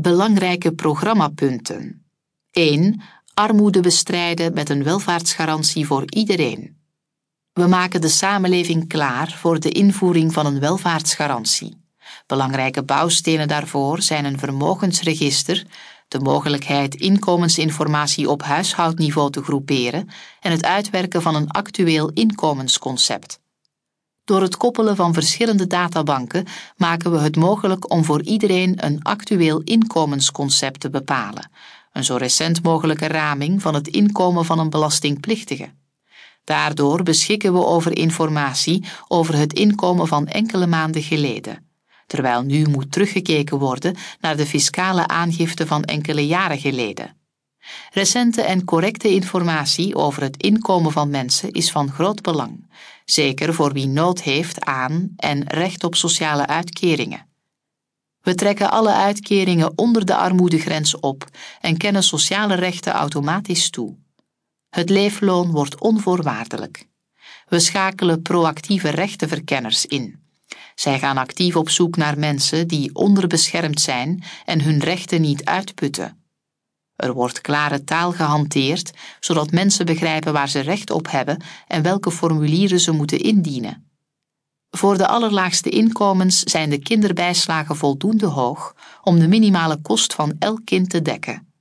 Belangrijke programmapunten. 1. Armoede bestrijden met een welvaartsgarantie voor iedereen. We maken de samenleving klaar voor de invoering van een welvaartsgarantie. Belangrijke bouwstenen daarvoor zijn een vermogensregister, de mogelijkheid inkomensinformatie op huishoudniveau te groeperen en het uitwerken van een actueel inkomensconcept. Door het koppelen van verschillende databanken maken we het mogelijk om voor iedereen een actueel inkomensconcept te bepalen, een zo recent mogelijke raming van het inkomen van een belastingplichtige. Daardoor beschikken we over informatie over het inkomen van enkele maanden geleden, terwijl nu moet teruggekeken worden naar de fiscale aangifte van enkele jaren geleden. Recente en correcte informatie over het inkomen van mensen is van groot belang, zeker voor wie nood heeft aan en recht op sociale uitkeringen. We trekken alle uitkeringen onder de armoedegrens op en kennen sociale rechten automatisch toe. Het leefloon wordt onvoorwaardelijk. We schakelen proactieve rechtenverkenners in. Zij gaan actief op zoek naar mensen die onderbeschermd zijn en hun rechten niet uitputten. Er wordt klare taal gehanteerd, zodat mensen begrijpen waar ze recht op hebben en welke formulieren ze moeten indienen. Voor de allerlaagste inkomens zijn de kinderbijslagen voldoende hoog om de minimale kost van elk kind te dekken.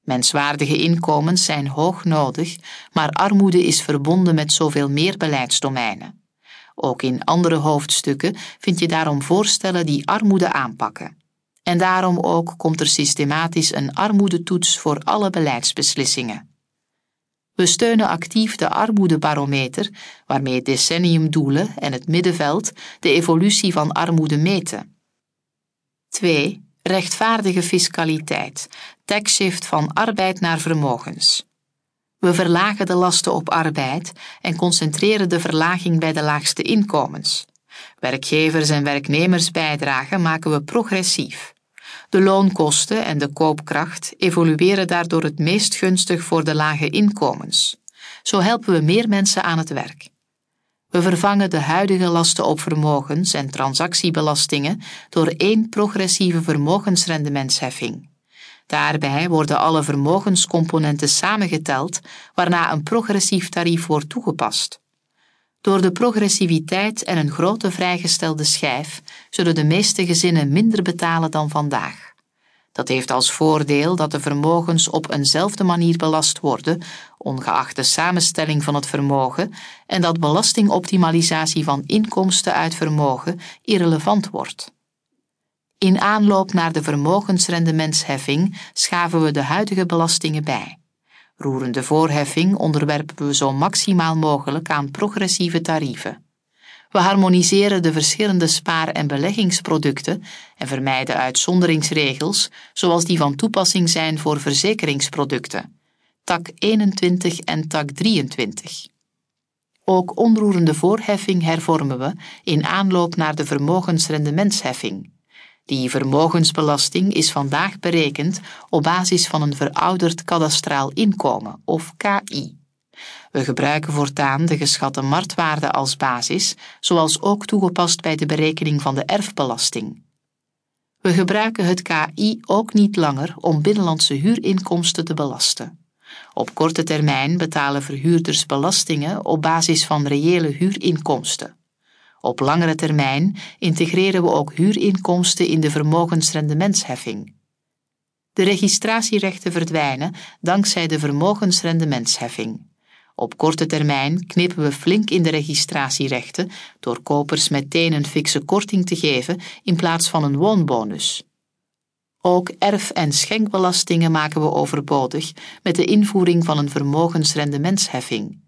Menswaardige inkomens zijn hoog nodig, maar armoede is verbonden met zoveel meer beleidsdomeinen. Ook in andere hoofdstukken vind je daarom voorstellen die armoede aanpakken. En daarom ook komt er systematisch een armoedetoets voor alle beleidsbeslissingen. We steunen actief de armoedebarometer, waarmee decenniumdoelen en het middenveld de evolutie van armoede meten. 2. Rechtvaardige fiscaliteit, taxshift van arbeid naar vermogens. We verlagen de lasten op arbeid en concentreren de verlaging bij de laagste inkomens. Werkgevers- en werknemersbijdragen maken we progressief. De loonkosten en de koopkracht evolueren daardoor het meest gunstig voor de lage inkomens. Zo helpen we meer mensen aan het werk. We vervangen de huidige lasten op vermogens en transactiebelastingen door één progressieve vermogensrendementsheffing. Daarbij worden alle vermogenscomponenten samengeteld, waarna een progressief tarief wordt toegepast. Door de progressiviteit en een grote vrijgestelde schijf zullen de meeste gezinnen minder betalen dan vandaag. Dat heeft als voordeel dat de vermogens op eenzelfde manier belast worden, ongeacht de samenstelling van het vermogen, en dat belastingoptimalisatie van inkomsten uit vermogen irrelevant wordt. In aanloop naar de vermogensrendementsheffing schaven we de huidige belastingen bij. Roerende voorheffing onderwerpen we zo maximaal mogelijk aan progressieve tarieven. We harmoniseren de verschillende spaar- en beleggingsproducten en vermijden uitzonderingsregels, zoals die van toepassing zijn voor verzekeringsproducten, tak 21 en tak 23. Ook onroerende voorheffing hervormen we in aanloop naar de vermogensrendementsheffing. Die vermogensbelasting is vandaag berekend op basis van een verouderd kadastraal inkomen, of KI. We gebruiken voortaan de geschatte marktwaarde als basis, zoals ook toegepast bij de berekening van de erfbelasting. We gebruiken het KI ook niet langer om binnenlandse huurinkomsten te belasten. Op korte termijn betalen verhuurders belastingen op basis van reële huurinkomsten. Op langere termijn integreren we ook huurinkomsten in de vermogensrendementsheffing. De registratierechten verdwijnen dankzij de vermogensrendementsheffing. Op korte termijn knippen we flink in de registratierechten door kopers meteen een fikse korting te geven in plaats van een woonbonus. Ook erf- en schenkbelastingen maken we overbodig met de invoering van een vermogensrendementsheffing.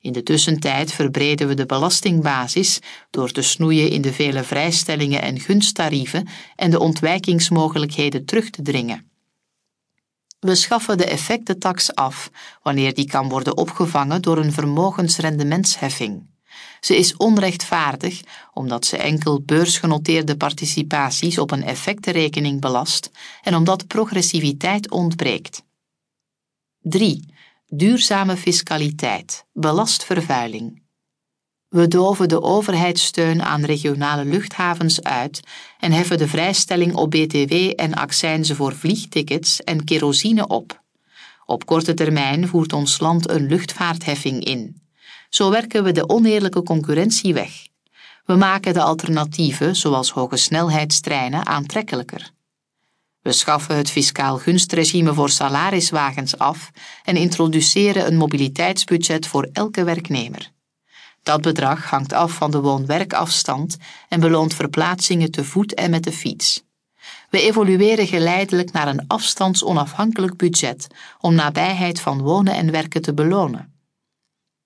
In de tussentijd verbreden we de belastingbasis door te snoeien in de vele vrijstellingen en gunsttarieven en de ontwijkingsmogelijkheden terug te dringen. We schaffen de effectentax af wanneer die kan worden opgevangen door een vermogensrendementsheffing. Ze is onrechtvaardig omdat ze enkel beursgenoteerde participaties op een effectenrekening belast en omdat progressiviteit ontbreekt. 3. Duurzame fiscaliteit, belastvervuiling. We doven de overheidssteun aan regionale luchthavens uit en heffen de vrijstelling op BTW en accijnzen voor vliegtickets en kerosine op. Op korte termijn voert ons land een luchtvaartheffing in. Zo werken we de oneerlijke concurrentie weg. We maken de alternatieven, zoals hoge snelheidstreinen, aantrekkelijker. We schaffen het fiscaal gunstregime voor salariswagens af en introduceren een mobiliteitsbudget voor elke werknemer. Dat bedrag hangt af van de woon-werkafstand en beloont verplaatsingen te voet en met de fiets. We evolueren geleidelijk naar een afstandsonafhankelijk budget om nabijheid van wonen en werken te belonen.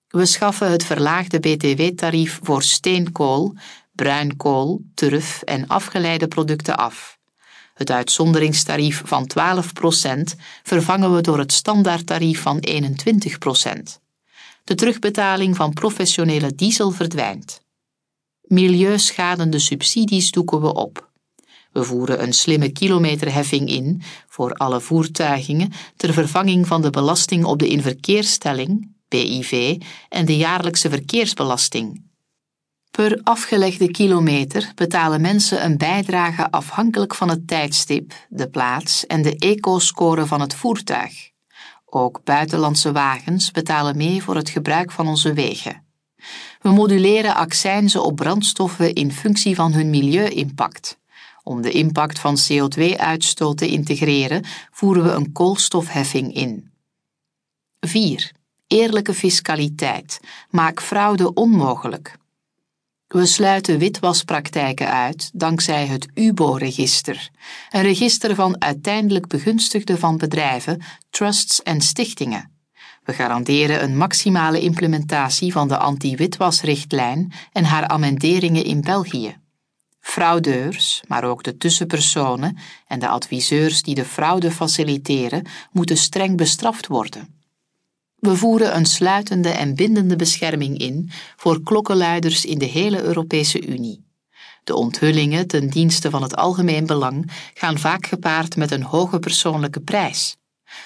We schaffen het verlaagde btw-tarief voor steenkool, bruinkool, turf en afgeleide producten af. Het uitzonderingstarief van 12% vervangen we door het standaardtarief van 21%. De terugbetaling van professionele diesel verdwijnt. Milieuschadende subsidies doeken we op. We voeren een slimme kilometerheffing in voor alle voertuigingen ter vervanging van de belasting op de inverkeerstelling, BIV, en de jaarlijkse verkeersbelasting. Per afgelegde kilometer betalen mensen een bijdrage afhankelijk van het tijdstip, de plaats en de eco-score van het voertuig. Ook buitenlandse wagens betalen mee voor het gebruik van onze wegen. We moduleren accijnzen op brandstoffen in functie van hun milieu-impact. Om de impact van CO2-uitstoot te integreren, voeren we een koolstofheffing in. 4. Eerlijke fiscaliteit. Maak fraude onmogelijk. We sluiten witwaspraktijken uit dankzij het UBO-register, een register van uiteindelijk begunstigden van bedrijven, trusts en stichtingen. We garanderen een maximale implementatie van de anti-witwasrichtlijn en haar amenderingen in België. Fraudeurs, maar ook de tussenpersonen en de adviseurs die de fraude faciliteren, moeten streng bestraft worden. We voeren een sluitende en bindende bescherming in voor klokkenluiders in de hele Europese Unie. De onthullingen ten dienste van het algemeen belang gaan vaak gepaard met een hoge persoonlijke prijs.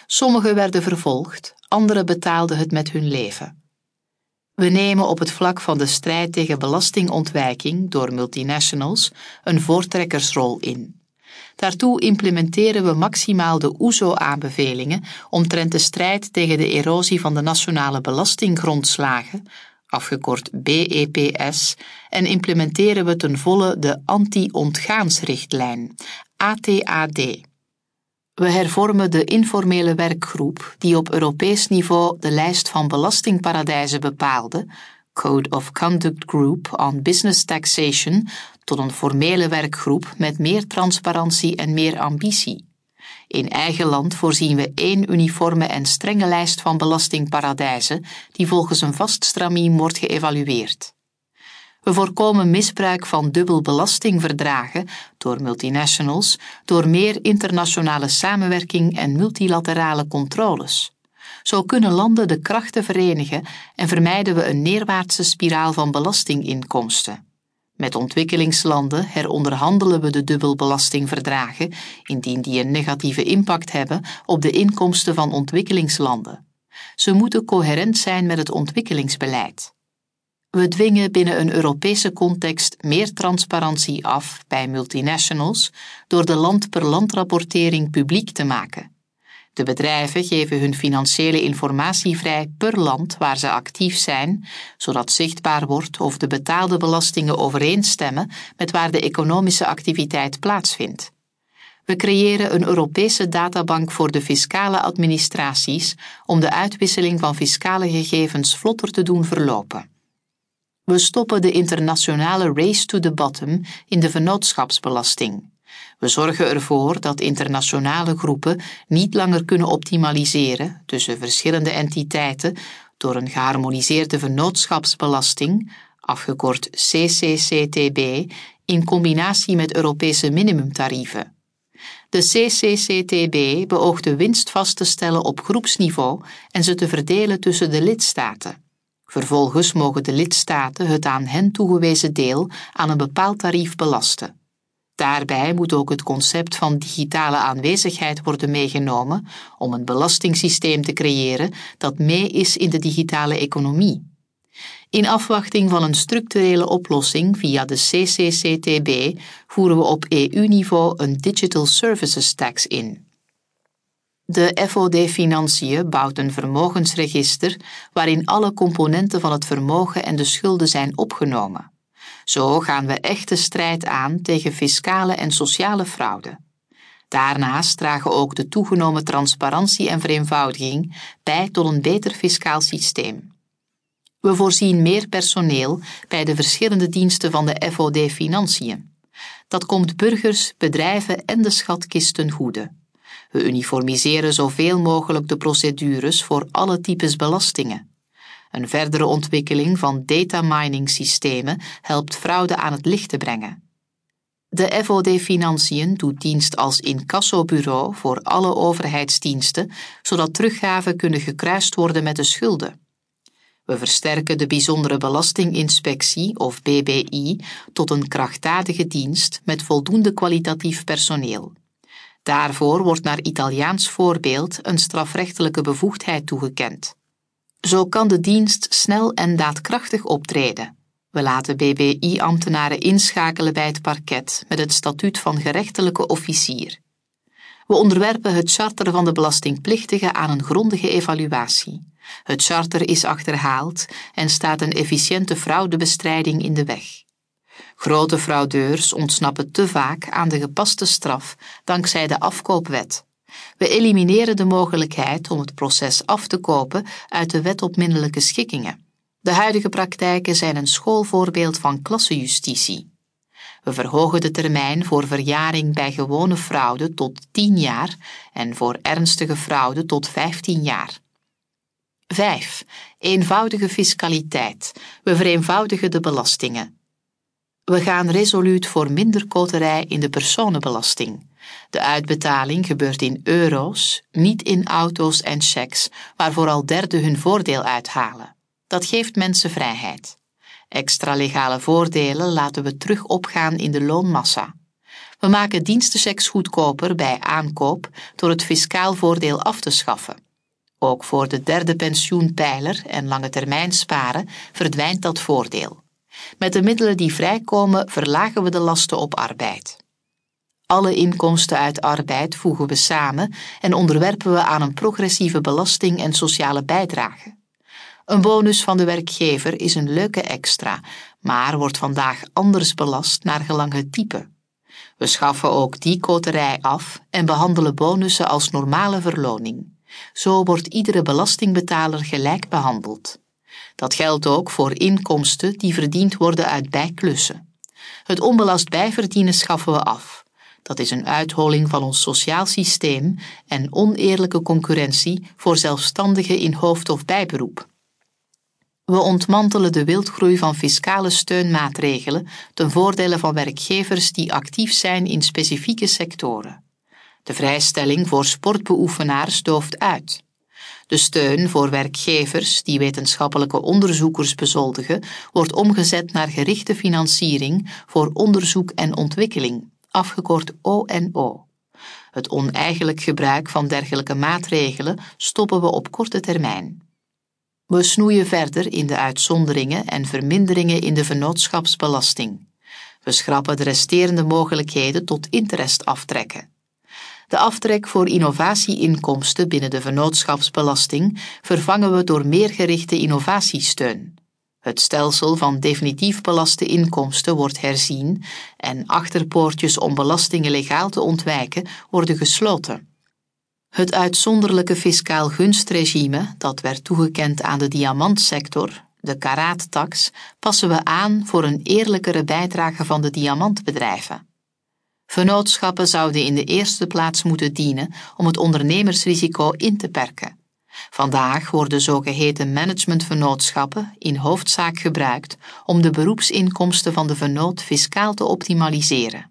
Sommigen werden vervolgd, anderen betaalden het met hun leven. We nemen op het vlak van de strijd tegen belastingontwijking door multinationals een voortrekkersrol in. Daartoe implementeren we maximaal de OESO-aanbevelingen omtrent de strijd tegen de erosie van de nationale belastinggrondslagen, afgekort BEPS, en implementeren we ten volle de anti-ontgaansrichtlijn, ATAD. We hervormen de informele werkgroep die op Europees niveau de lijst van belastingparadijzen bepaalde, Code of Conduct Group on Business Taxation, tot een formele werkgroep met meer transparantie en meer ambitie. In eigen land voorzien we één uniforme en strenge lijst van belastingparadijzen die volgens een vast stramien wordt geëvalueerd. We voorkomen misbruik van dubbel belastingverdragen door multinationals door meer internationale samenwerking en multilaterale controles. Zo kunnen landen de krachten verenigen en vermijden we een neerwaartse spiraal van belastinginkomsten. Met ontwikkelingslanden heronderhandelen we de dubbelbelastingverdragen indien die een negatieve impact hebben op de inkomsten van ontwikkelingslanden. Ze moeten coherent zijn met het ontwikkelingsbeleid. We dwingen binnen een Europese context meer transparantie af bij multinationals door de land-per-land-rapportering publiek te maken. De bedrijven geven hun financiële informatie vrij per land waar ze actief zijn, zodat zichtbaar wordt of de betaalde belastingen overeenstemmen met waar de economische activiteit plaatsvindt. We creëren een Europese databank voor de fiscale administraties om de uitwisseling van fiscale gegevens vlotter te doen verlopen. We stoppen de internationale race to the bottom in de vennootschapsbelasting. We zorgen ervoor dat internationale groepen niet langer kunnen optimaliseren tussen verschillende entiteiten door een geharmoniseerde vennootschapsbelasting, afgekort CCCTB, in combinatie met Europese minimumtarieven. De CCCTB beoogt de winst vast te stellen op groepsniveau en ze te verdelen tussen de lidstaten. Vervolgens mogen de lidstaten het aan hen toegewezen deel aan een bepaald tarief belasten. Daarbij moet ook het concept van digitale aanwezigheid worden meegenomen om een belastingssysteem te creëren dat mee is in de digitale economie. In afwachting van een structurele oplossing via de CCCTB voeren we op EU-niveau een Digital Services Tax in. De FOD Financiën bouwt een vermogensregister waarin alle componenten van het vermogen en de schulden zijn opgenomen. Zo gaan we echte strijd aan tegen fiscale en sociale fraude. Daarnaast dragen ook de toegenomen transparantie en vereenvoudiging bij tot een beter fiscaal systeem. We voorzien meer personeel bij de verschillende diensten van de FOD Financiën. Dat komt burgers, bedrijven en de schatkisten goede. We uniformiseren zoveel mogelijk de procedures voor alle types belastingen. Een verdere ontwikkeling van data mining systemen helpt fraude aan het licht te brengen. De FOD Financiën doet dienst als incassobureau voor alle overheidsdiensten, zodat teruggaven kunnen gekruist worden met de schulden. We versterken de Bijzondere Belastinginspectie, of BBI, tot een krachtdadige dienst met voldoende kwalitatief personeel. Daarvoor wordt naar Italiaans voorbeeld een strafrechtelijke bevoegdheid toegekend. Zo kan de dienst snel en daadkrachtig optreden. We laten BBI-ambtenaren inschakelen bij het parket met het statuut van gerechtelijke officier. We onderwerpen het charter van de belastingplichtige aan een grondige evaluatie. Het charter is achterhaald en staat een efficiënte fraudebestrijding in de weg. Grote fraudeurs ontsnappen te vaak aan de gepaste straf dankzij de afkoopwet. We elimineren de mogelijkheid om het proces af te kopen uit de wet op minderlijke schikkingen. De huidige praktijken zijn een schoolvoorbeeld van klassejustitie. We verhogen de termijn voor verjaring bij gewone fraude tot 10 jaar en voor ernstige fraude tot 15 jaar. 5. Eenvoudige fiscaliteit. We vereenvoudigen de belastingen. We gaan resoluut voor minder koterij in de personenbelasting. De uitbetaling gebeurt in euro's, niet in auto's en checks, waar vooral derden hun voordeel uithalen. Dat geeft mensen vrijheid. Extra legale voordelen laten we terug opgaan in de loonmassa. We maken dienstenchecks goedkoper bij aankoop door het fiscaal voordeel af te schaffen. Ook voor de derde pensioenpijler en lange termijn sparen verdwijnt dat voordeel. Met de middelen die vrijkomen verlagen we de lasten op arbeid. Alle inkomsten uit arbeid voegen we samen en onderwerpen we aan een progressieve belasting en sociale bijdrage. Een bonus van de werkgever is een leuke extra, maar wordt vandaag anders belast naar gelang het type. We schaffen ook die koterij af en behandelen bonussen als normale verloning. Zo wordt iedere belastingbetaler gelijk behandeld. Dat geldt ook voor inkomsten die verdiend worden uit bijklussen. Het onbelast bijverdienen schaffen we af. Dat is een uitholing van ons sociaal systeem en oneerlijke concurrentie voor zelfstandigen in hoofd- of bijberoep. We ontmantelen de wildgroei van fiscale steunmaatregelen ten voordele van werkgevers die actief zijn in specifieke sectoren. De vrijstelling voor sportbeoefenaars dooft uit. De steun voor werkgevers die wetenschappelijke onderzoekers bezoldigen, wordt omgezet naar gerichte financiering voor onderzoek en ontwikkeling, afgekort ONO. Het oneigenlijk gebruik van dergelijke maatregelen stoppen we op korte termijn. We snoeien verder in de uitzonderingen en verminderingen in de vennootschapsbelasting. We schrappen de resterende mogelijkheden tot interest aftrekken. De aftrek voor innovatieinkomsten binnen de vennootschapsbelasting vervangen we door meer gerichte innovatiesteun. Het stelsel van definitief belaste inkomsten wordt herzien en achterpoortjes om belastingen legaal te ontwijken worden gesloten. Het uitzonderlijke fiscaal gunstregime dat werd toegekend aan de diamantsector, de karaattax, passen we aan voor een eerlijkere bijdrage van de diamantbedrijven. Vennootschappen zouden in de eerste plaats moeten dienen om het ondernemersrisico in te perken. Vandaag worden zogeheten managementvennootschappen in hoofdzaak gebruikt om de beroepsinkomsten van de vennoot fiscaal te optimaliseren.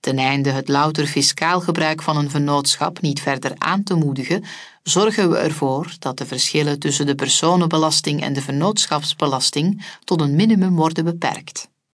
Ten einde het louter fiscaal gebruik van een vennootschap niet verder aan te moedigen, zorgen we ervoor dat de verschillen tussen de personenbelasting en de vennootschapsbelasting tot een minimum worden beperkt.